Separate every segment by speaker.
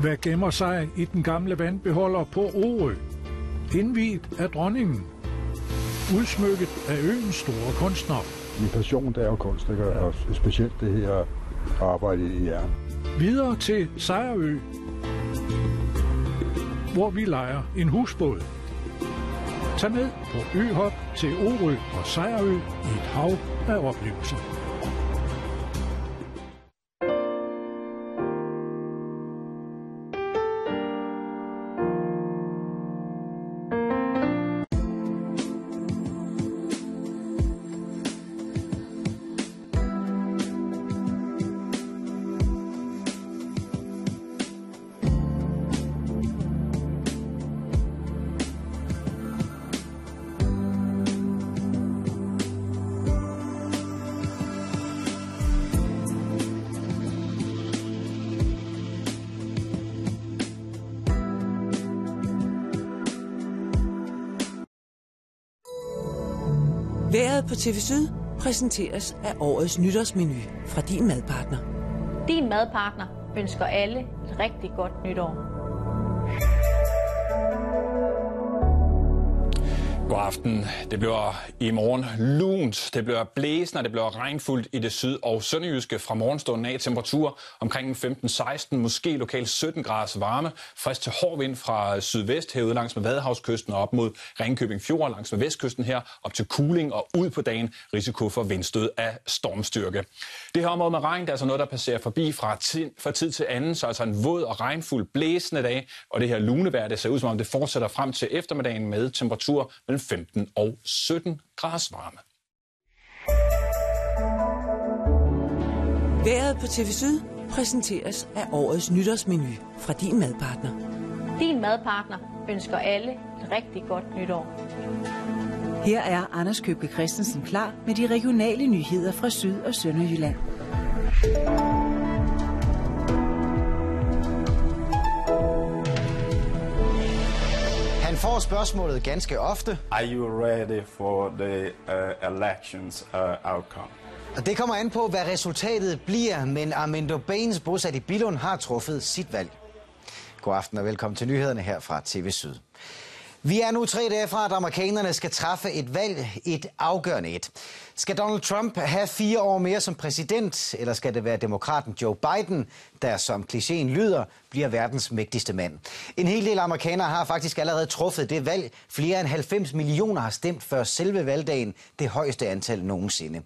Speaker 1: Hvad gemmer sig i den gamle vandbeholder på Orø? Indviet af dronningen. Udsmykket af øens store kunstner.
Speaker 2: Min passion det er jo kunst, ikke? og specielt det her arbejde i jern.
Speaker 1: Videre til Sejrø, hvor vi leger en husbåd. Tag med på øhop til Orø og Sejrø i et hav af oplevelser.
Speaker 3: Været på TV Syd præsenteres af årets nytårsmenu fra din madpartner.
Speaker 4: Din madpartner ønsker alle et rigtig godt nytår.
Speaker 5: God aften. Det bliver i morgen lunt, det bliver blæsende, og det bliver regnfuldt i det syd- og sønderjyske fra morgenstunden af. Temperatur omkring 15-16, måske lokalt 17 grader varme. Frisk til hård vind fra sydvest herude langs med Vadehavskysten og op mod Ringkøbing Fjord langs med vestkysten her, op til Kuling og ud på dagen risiko for vindstød af stormstyrke. Det her område med regn, det er altså noget, der passerer forbi fra, tid, fra tid til anden, så altså en våd og regnfuld blæsende dag, og det her lunevejr, det ser ud som om det fortsætter frem til eftermiddagen med temperatur mellem 15 og 17 graders varme.
Speaker 3: Været på TV Syd præsenteres af årets nytårsmenu fra din madpartner.
Speaker 4: Din madpartner ønsker alle et rigtig godt nytår.
Speaker 6: Her er Anders Købke Christensen klar med de regionale nyheder fra Syd- og Sønderjylland.
Speaker 7: Får spørgsmålet ganske ofte.
Speaker 8: Are you ready for the uh, elections uh, outcome?
Speaker 7: Og det kommer an på, hvad resultatet bliver, men Armindo Baines, bosat i Billund, har truffet sit valg. God aften og velkommen til nyhederne her fra TV Syd. Vi er nu tre dage fra, at amerikanerne skal træffe et valg, et afgørende et. Skal Donald Trump have fire år mere som præsident, eller skal det være demokraten Joe Biden, der som klichéen lyder, bliver verdens mægtigste mand? En hel del amerikanere har faktisk allerede truffet det valg. Flere end 90 millioner har stemt før selve valgdagen, det højeste antal nogensinde.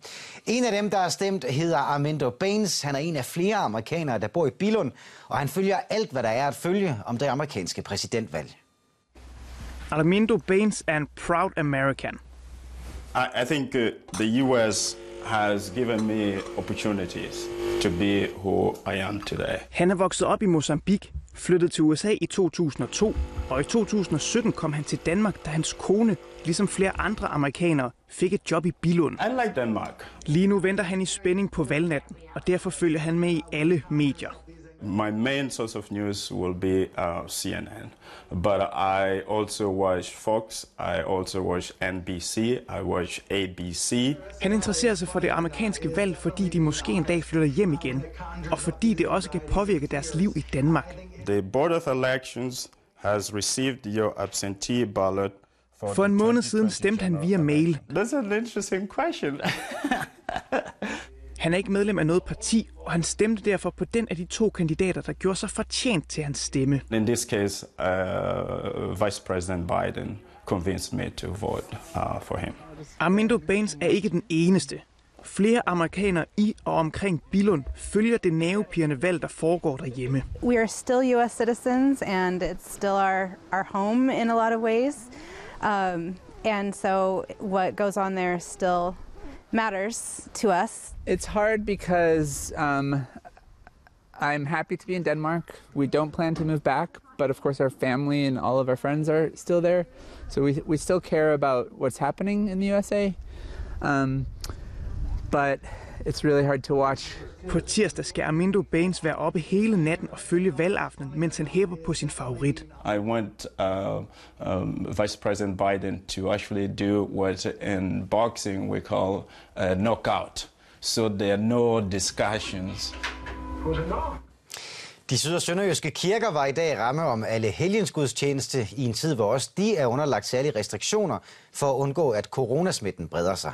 Speaker 7: En af dem, der har stemt, hedder Armando Baines. Han er en af flere amerikanere, der bor i Billund, og han følger alt, hvad der er at følge om det amerikanske præsidentvalg.
Speaker 9: Armindo Baines en proud American.
Speaker 8: I, I think uh, the U.S. has given me opportunities to be who I am today.
Speaker 9: Han er vokset op i Mozambique, flyttede til USA i 2002, og i 2017 kom han til Danmark, da hans kone, ligesom flere andre amerikanere, fik et job i Bilund.
Speaker 8: I like Denmark.
Speaker 9: Lige nu venter han i spænding på valgnatten, og derfor følger han med i alle medier.
Speaker 8: My main source of news will be uh, CNN, but I also watch Fox, I also watch NBC, I watch ABC.
Speaker 9: Han interesserer sig for det amerikanske valg, fordi de måske en dag flytter hjem igen, og fordi det også kan påvirke deres liv i Danmark.
Speaker 8: The Board of Elections has received your absentee ballot
Speaker 9: For en måned siden stemte han via mail.
Speaker 8: That's an interesting question.
Speaker 9: Han er ikke medlem af noget parti, og han stemte derfor på den af de to kandidater, der gjorde sig fortjent til hans stemme.
Speaker 8: In this case, uh, Vice President Biden convinced me to vote uh, for him.
Speaker 9: Armindo Baines er ikke den eneste. Flere amerikanere i og omkring Billund følger det nervepirrende valg, der foregår derhjemme.
Speaker 10: We are still U.S. citizens, and it's still our, our home in a lot of ways. Um, and so what goes on there still matters to us.
Speaker 11: It's hard because um, I'm happy to be in Denmark. We don't plan to move back, but of course our family and all of our friends are still there. So we, we still care about what's happening in the USA. Um, but it's really hard to watch.
Speaker 9: På tirsdag skal Armindo Baines være oppe hele natten og følge valgaftenen, mens han hæpper på sin favorit.
Speaker 8: I want uh, um, Vice President Biden to actually do what in boxing we call a knockout. So there are no discussions.
Speaker 7: De syd- og sønderjyske kirker var i dag ramme om alle helgensgudstjeneste i en tid, hvor også de er underlagt særlige restriktioner for at undgå, at coronasmitten breder sig.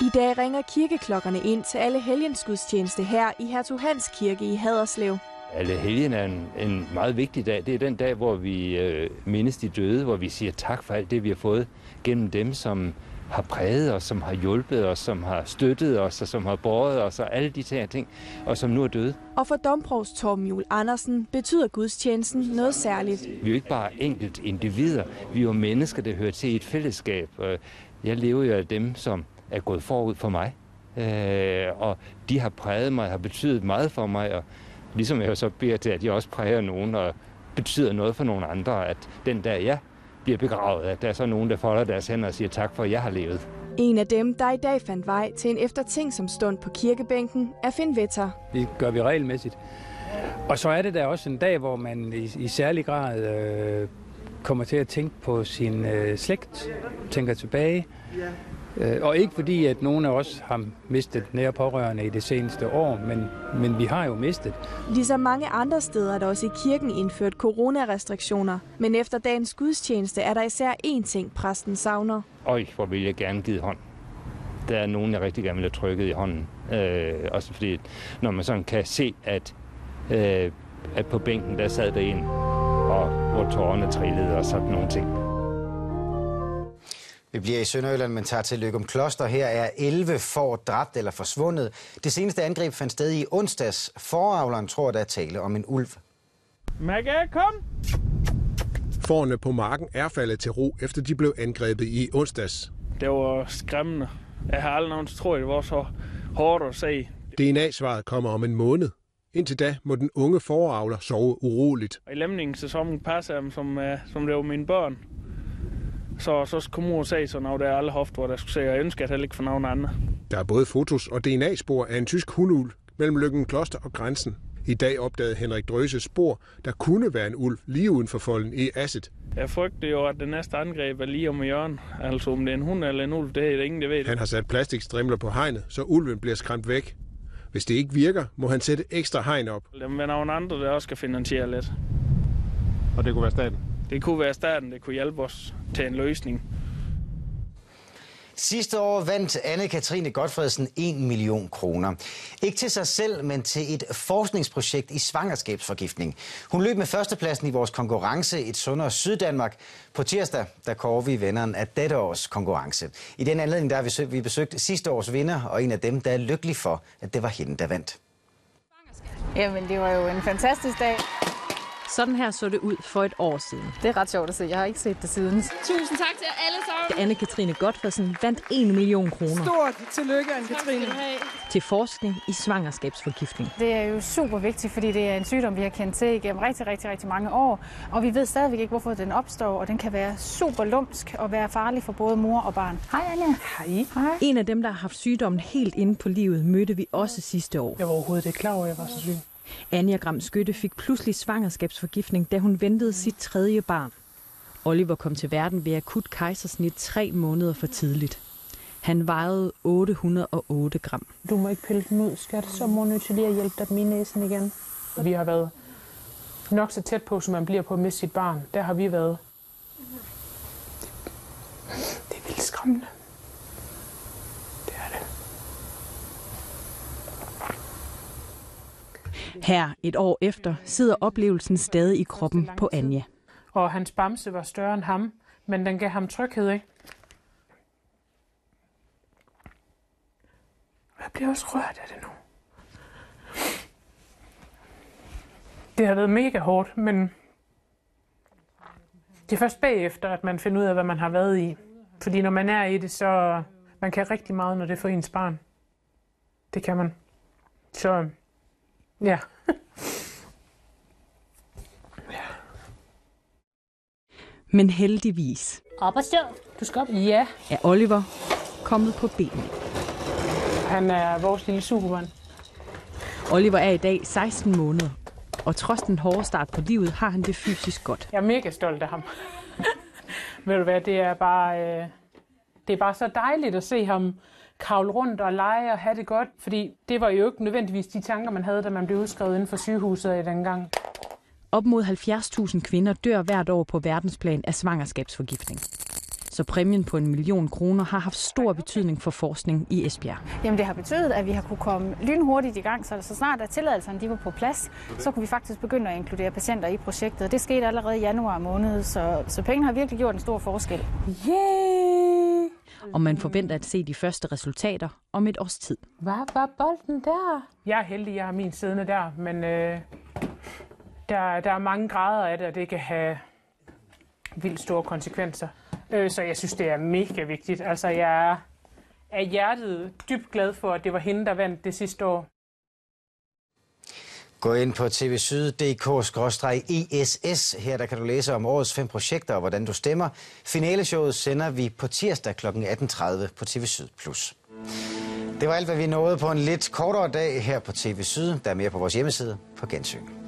Speaker 12: I dag ringer kirkeklokkerne ind til alle helgensgudstjeneste her i Hertug Hans Kirke i Haderslev.
Speaker 13: Alle helgen er en, en meget vigtig dag. Det er den dag, hvor vi øh, mindes de døde, hvor vi siger tak for alt det, vi har fået gennem dem, som har præget os, som har hjulpet os, som har støttet os, og som har båret os, og alle de her ting, og som nu er døde.
Speaker 12: Og for domprovst Torben Juhl Andersen betyder gudstjenesten noget særligt.
Speaker 13: Vi er jo ikke bare enkelt individer, vi er jo mennesker, der hører til i et fællesskab. Jeg lever jo af dem, som er gået forud for mig, øh, og de har præget mig, har betydet meget for mig, og ligesom jeg så beder til, at jeg også præger nogen og betyder noget for nogle andre, at den dag jeg bliver begravet, at der er så nogen, der folder deres hænder og siger tak for, at jeg har levet.
Speaker 12: En af dem, der i dag fandt vej til en efterting som stund på kirkebænken, er Finn Vetter.
Speaker 14: Det gør vi regelmæssigt. Og så er det der også en dag, hvor man i, i særlig grad øh, kommer til at tænke på sin øh, slægt, tænker tilbage. Øh, og ikke fordi, at nogen af os har mistet nære pårørende i det seneste år, men, men vi har jo mistet.
Speaker 12: Ligesom mange andre steder er der også i kirken indført coronarestriktioner. Men efter dagens gudstjeneste er der især én ting, præsten savner.
Speaker 13: Øj, hvor vil jeg gerne give hånd. Der er nogen, jeg rigtig gerne vil have trykket i hånden. Øh, også fordi, når man sådan kan se, at, øh, at på bænken, der sad der en, og hvor tårerne trillede og sådan nogle ting.
Speaker 7: Vi bliver i Sønderjylland, men tager til Løgum Kloster. Her er 11 får dræbt eller forsvundet. Det seneste angreb fandt sted i onsdags. Foravleren tror, der er tale om en ulv.
Speaker 15: Magga, kom!
Speaker 16: Forne på marken er faldet til ro, efter de blev angrebet i onsdags.
Speaker 15: Det var skræmmende. Jeg har aldrig nogensinde troet, det var så hårdt at se.
Speaker 16: DNA-svaret kommer om en måned. Indtil da må den unge foravler sove uroligt.
Speaker 15: I lemningssæsonen passer jeg dem, som, som det var mine børn. Så, så kom mor og sagde så, når der er alle haft, hvor der skulle sige, jeg ønsker at heller ikke for nogen andre.
Speaker 16: Der er både fotos og DNA-spor af en tysk hundul mellem Lykken Kloster og grænsen. I dag opdagede Henrik Drøse spor, der kunne være en ulv lige uden for folden i Asset.
Speaker 15: Jeg frygter jo, at det næste angreb er lige om hjørnet. Altså om det er en hund eller en ulv, det er det ingen, der ved.
Speaker 16: Han har sat plastikstrimler på hegnet, så ulven bliver skræmt væk. Hvis det ikke virker, må han sætte ekstra hegn op.
Speaker 15: Der er nogen andre, der også skal finansiere lidt.
Speaker 16: Og det kunne være staten?
Speaker 15: Det kunne være staten, det kunne hjælpe os til en løsning.
Speaker 7: Sidste år vandt Anne-Katrine Godfredsen 1 million kroner. Ikke til sig selv, men til et forskningsprojekt i svangerskabsforgiftning. Hun løb med førstepladsen i vores konkurrence Et Sundere Syddanmark. På tirsdag, der kårer vi vinderen af dette års konkurrence. I den anledning, der har vi besøgt sidste års vinder, og en af dem, der er lykkelig for, at det var hende, der vandt.
Speaker 17: Jamen, det var jo en fantastisk dag.
Speaker 18: Sådan her så det ud for et år siden.
Speaker 17: Det er ret sjovt at se. Jeg har ikke set det siden.
Speaker 18: Tusind tak til alle sammen. Anne-Katrine Godfredsen vandt 1 million kroner.
Speaker 17: Stort tillykke, Anne-Katrine.
Speaker 18: Til forskning i svangerskabsforgiftning.
Speaker 17: Det er jo super vigtigt, fordi det er en sygdom, vi har kendt til igennem rigtig, rigtig, rigtig mange år. Og vi ved stadigvæk ikke, hvorfor den opstår, og den kan være super lumsk og være farlig for både mor og barn. Hej, Anja.
Speaker 18: Hej. Hej. En af dem, der har haft sygdommen helt inde på livet, mødte vi også sidste år.
Speaker 15: Jeg var overhovedet ikke klar over, at jeg var så syg.
Speaker 18: Anja Gram Skytte fik pludselig svangerskabsforgiftning, da hun ventede sit tredje barn. Oliver kom til verden ved akut kejsersnit tre måneder for tidligt. Han vejede 808 gram.
Speaker 19: Du må ikke pille den ud, skat. Så må nødt til lige at hjælpe dig med næsen igen. Vi har været nok så tæt på, som man bliver på at miste sit barn. Der har vi været. Det er vildt skræmmende.
Speaker 18: Her et år efter sidder oplevelsen stadig i kroppen på Anja.
Speaker 19: Og hans bamse var større end ham, men den gav ham tryghed, ikke? Jeg bliver også rørt af det nu. Det har været mega hårdt, men det er først bagefter, at man finder ud af, hvad man har været i. Fordi når man er i det, så man kan rigtig meget, når det er for ens barn. Det kan man. Så Ja.
Speaker 18: ja. Men heldigvis.
Speaker 19: Op og stå. Du skal op. Ja.
Speaker 18: Er Oliver kommet på benene.
Speaker 19: Han er vores lille supermand.
Speaker 18: Oliver er i dag 16 måneder, og trods den hårde start på livet, har han det fysisk godt.
Speaker 19: Jeg er mega stolt af ham. Ved du hvad, det er bare, øh, det er bare så dejligt at se ham kravle rundt og lege og have det godt, fordi det var jo ikke nødvendigvis de tanker, man havde, da man blev udskrevet inden for sygehuset i dengang.
Speaker 18: Op mod 70.000 kvinder dør hvert år på verdensplan af svangerskabsforgiftning. Så præmien på en million kroner har haft stor betydning for forskning i Esbjerg.
Speaker 17: Jamen det har betydet, at vi har kunne komme lynhurtigt i gang, så så snart at tilladelserne de var på plads, så kunne vi faktisk begynde at inkludere patienter i projektet. Det skete allerede i januar måned, så, så pengene har virkelig gjort en stor forskel.
Speaker 18: Yeah! Og man forventer at se de første resultater om et års tid.
Speaker 19: Hvad var bolden der? Jeg er heldig, jeg har min siddende der, men øh, der, der er mange grader af det, og det kan have vildt store konsekvenser. Øh, så jeg synes, det er mega vigtigt. Altså, jeg er af hjertet dybt glad for, at det var hende, der vandt det sidste år.
Speaker 7: Gå ind på tvsyd.dk-ess. Her der kan du læse om årets fem projekter og hvordan du stemmer. Finaleshowet sender vi på tirsdag kl. 18.30 på TV Syd+. Det var alt, hvad vi nåede på en lidt kortere dag her på TV Syd. Der er mere på vores hjemmeside på gensyn.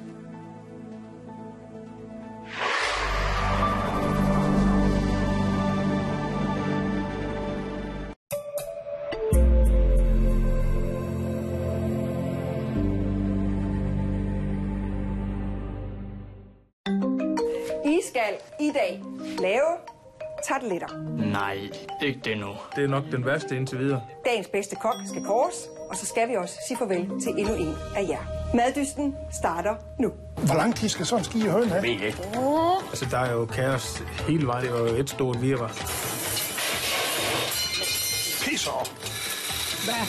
Speaker 20: I skal i dag lave tarteletter.
Speaker 21: Nej, ikke det nu. Det er nok den værste indtil videre.
Speaker 20: Dagens bedste kok skal kores, og så skal vi også sige farvel til endnu en af jer. Maddysten starter nu.
Speaker 16: Hvor lang tid skal sådan en ski i høen have?
Speaker 21: Ved ikke.
Speaker 15: Altså, der er jo kaos hele vejen. Det var jo et stort virvar.
Speaker 16: Pisser!
Speaker 22: Hvad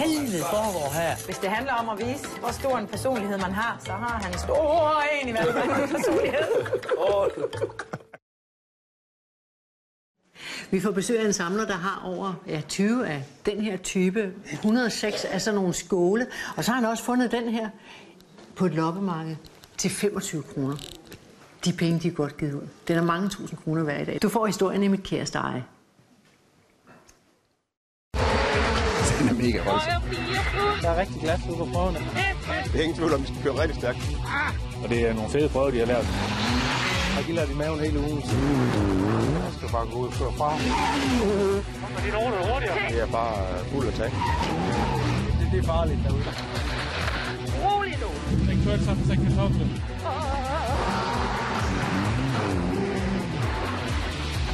Speaker 22: helvede foregår her? Hvis det handler om at vise, hvor stor en personlighed man har, så har han en stor en i hvert fald en personlighed.
Speaker 23: Vi får besøg af en samler, der har over ja, 20 af den her type. 106 af sådan nogle skåle. Og så har han også fundet den her på et loppemarked til 25 kroner. De penge, de er godt givet ud. Den er mange tusind kroner hver i dag. Du får historien i mit kæreste eje.
Speaker 2: Mega voldsom.
Speaker 15: Der er rigtig glas ude på prøverne.
Speaker 2: Det er ingen tvivl om, vi skal køre rigtig stærkt.
Speaker 15: Og det er nogle fede prøver, de har lavet. Har de lavet i maven hele ugen?
Speaker 2: Jeg skal bare gå ud og køre fra.
Speaker 15: Og de nogen er hurtigere.
Speaker 2: Det er bare øh, fuld at tage.
Speaker 15: Det, det er farligt derude.
Speaker 22: Rolig nu.
Speaker 15: Den kørte som en kartofler.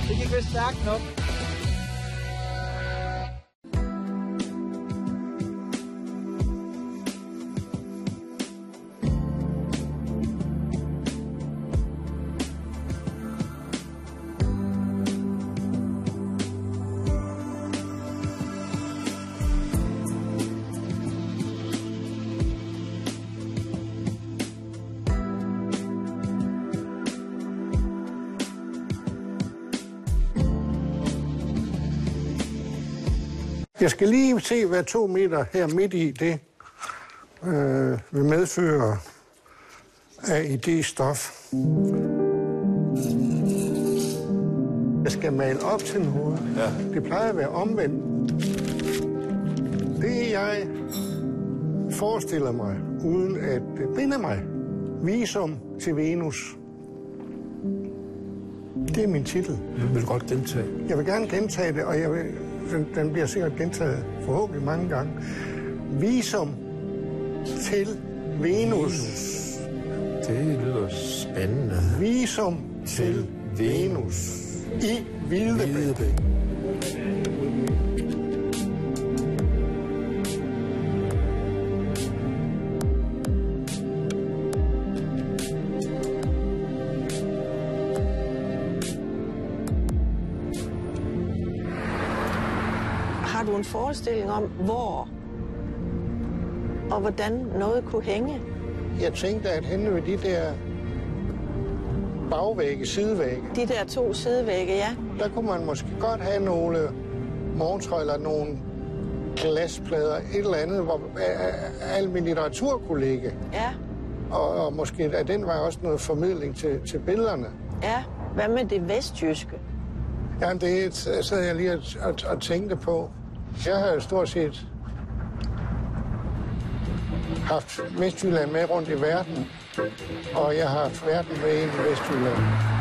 Speaker 15: Det gik vist stærkt nok.
Speaker 16: Jeg skal lige se, hvad to meter her midt i det øh, vil medføre af idéstof. Jeg skal male op til noget. Ja. Det plejer at være omvendt. Det jeg forestiller mig, uden at binde mig, visum til Venus. Det er min titel.
Speaker 2: Jeg vil godt gentage.
Speaker 16: Jeg vil gerne gentage det, og jeg vil, den, den bliver sikkert gentaget forhåbentlig mange gange. Visum til Venus.
Speaker 2: Det lyder spændende.
Speaker 16: Visum til Venus. I Vildebæk.
Speaker 24: Har du en forestilling om, hvor og hvordan noget kunne hænge?
Speaker 16: Jeg tænkte, at henne ved de der bagvægge, sidevægge,
Speaker 24: De der to sidevægge, ja.
Speaker 16: der kunne man måske godt have nogle morgentøj eller nogle glasplader, et eller andet, hvor al min litteratur kunne ligge.
Speaker 24: Ja,
Speaker 16: Og, og måske af den vej også noget formidling til, til billederne.
Speaker 24: ja. Hvad med det vestjyske?
Speaker 16: Ja, det sad jeg lige og, og, og tænkte på. Jeg har jo stort set haft Vestjylland med rundt i verden, og jeg har haft verden med ind i Vestjylland.